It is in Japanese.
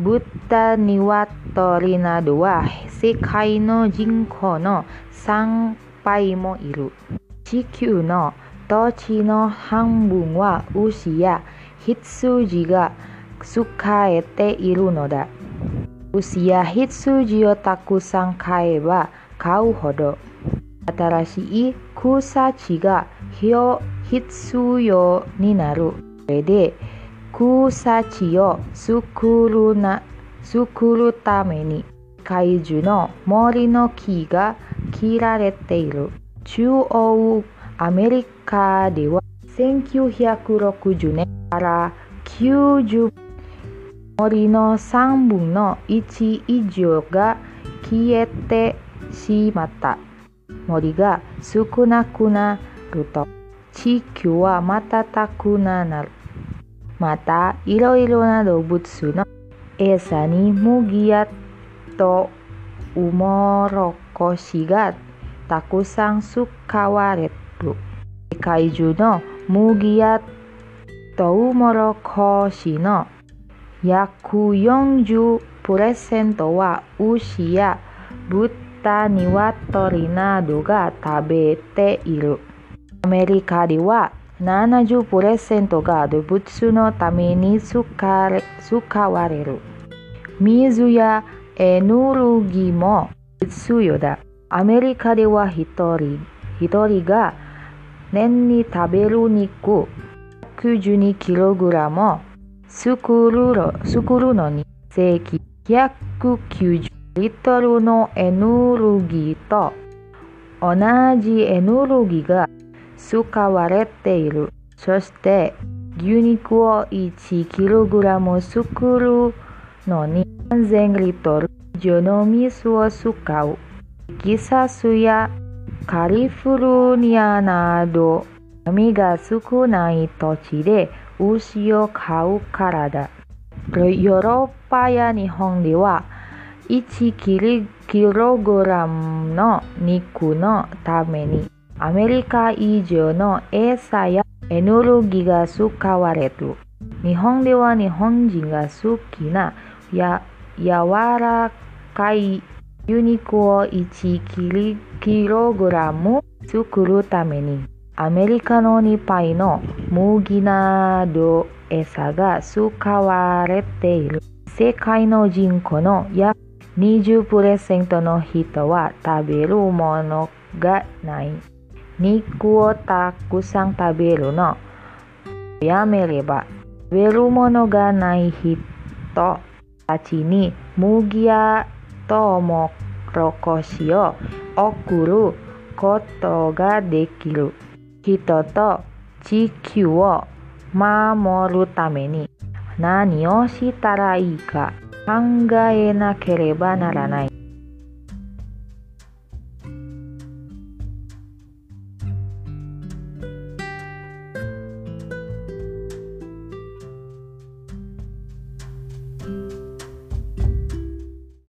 い。肉を食べるためにわれている。今、牛や羊や豚、鶏などは世界の人口の3倍もいる。地球の土地の半分は牛や羊が使えているのだ。牛や羊をたくさん買えば買うほど新しい草地が必要になる。それで草地を作るな作るために世界中の森の木が切られている。中央アメリカでは1960年から90森の3分の1以上が消えてしまった。森が少なくなると地球は瞬くなる。また、いろいろな動物の餌に麦やとうもろこしがたくさん使われる。世界中の麦やとうもろこしの約40%は牛や豚、鶏などが食べている。アメリカでは70%が動物のために使われる。水やエネルギーも必要だ。アメリカでは一人一人が年に食べる肉 112kg 作る作るのに正規190リットルのエネルギーと同じエネルギーが使われている。そして牛肉を 1kg 作るのに3000リットル以上の水を使う。テキサスやカリフォルニアなど波が少ない土地で牛を飼うからだ。ヨーロッパや日本では 1kg の肉のためにアメリカ以上の餌やエネルギーが使われる。日本では日本人が好きなや柔らかい牛肉を1キログラム作るためにアメリカの2倍の麦など餌が使われている。世界の人口の約20%の人は食べるものがない。肉をたくさん食べるのやめれば食べるものがない人たちに麦やトウモロコシを送ることができる人と地球を守るために何をしたらいいか考えなければならない。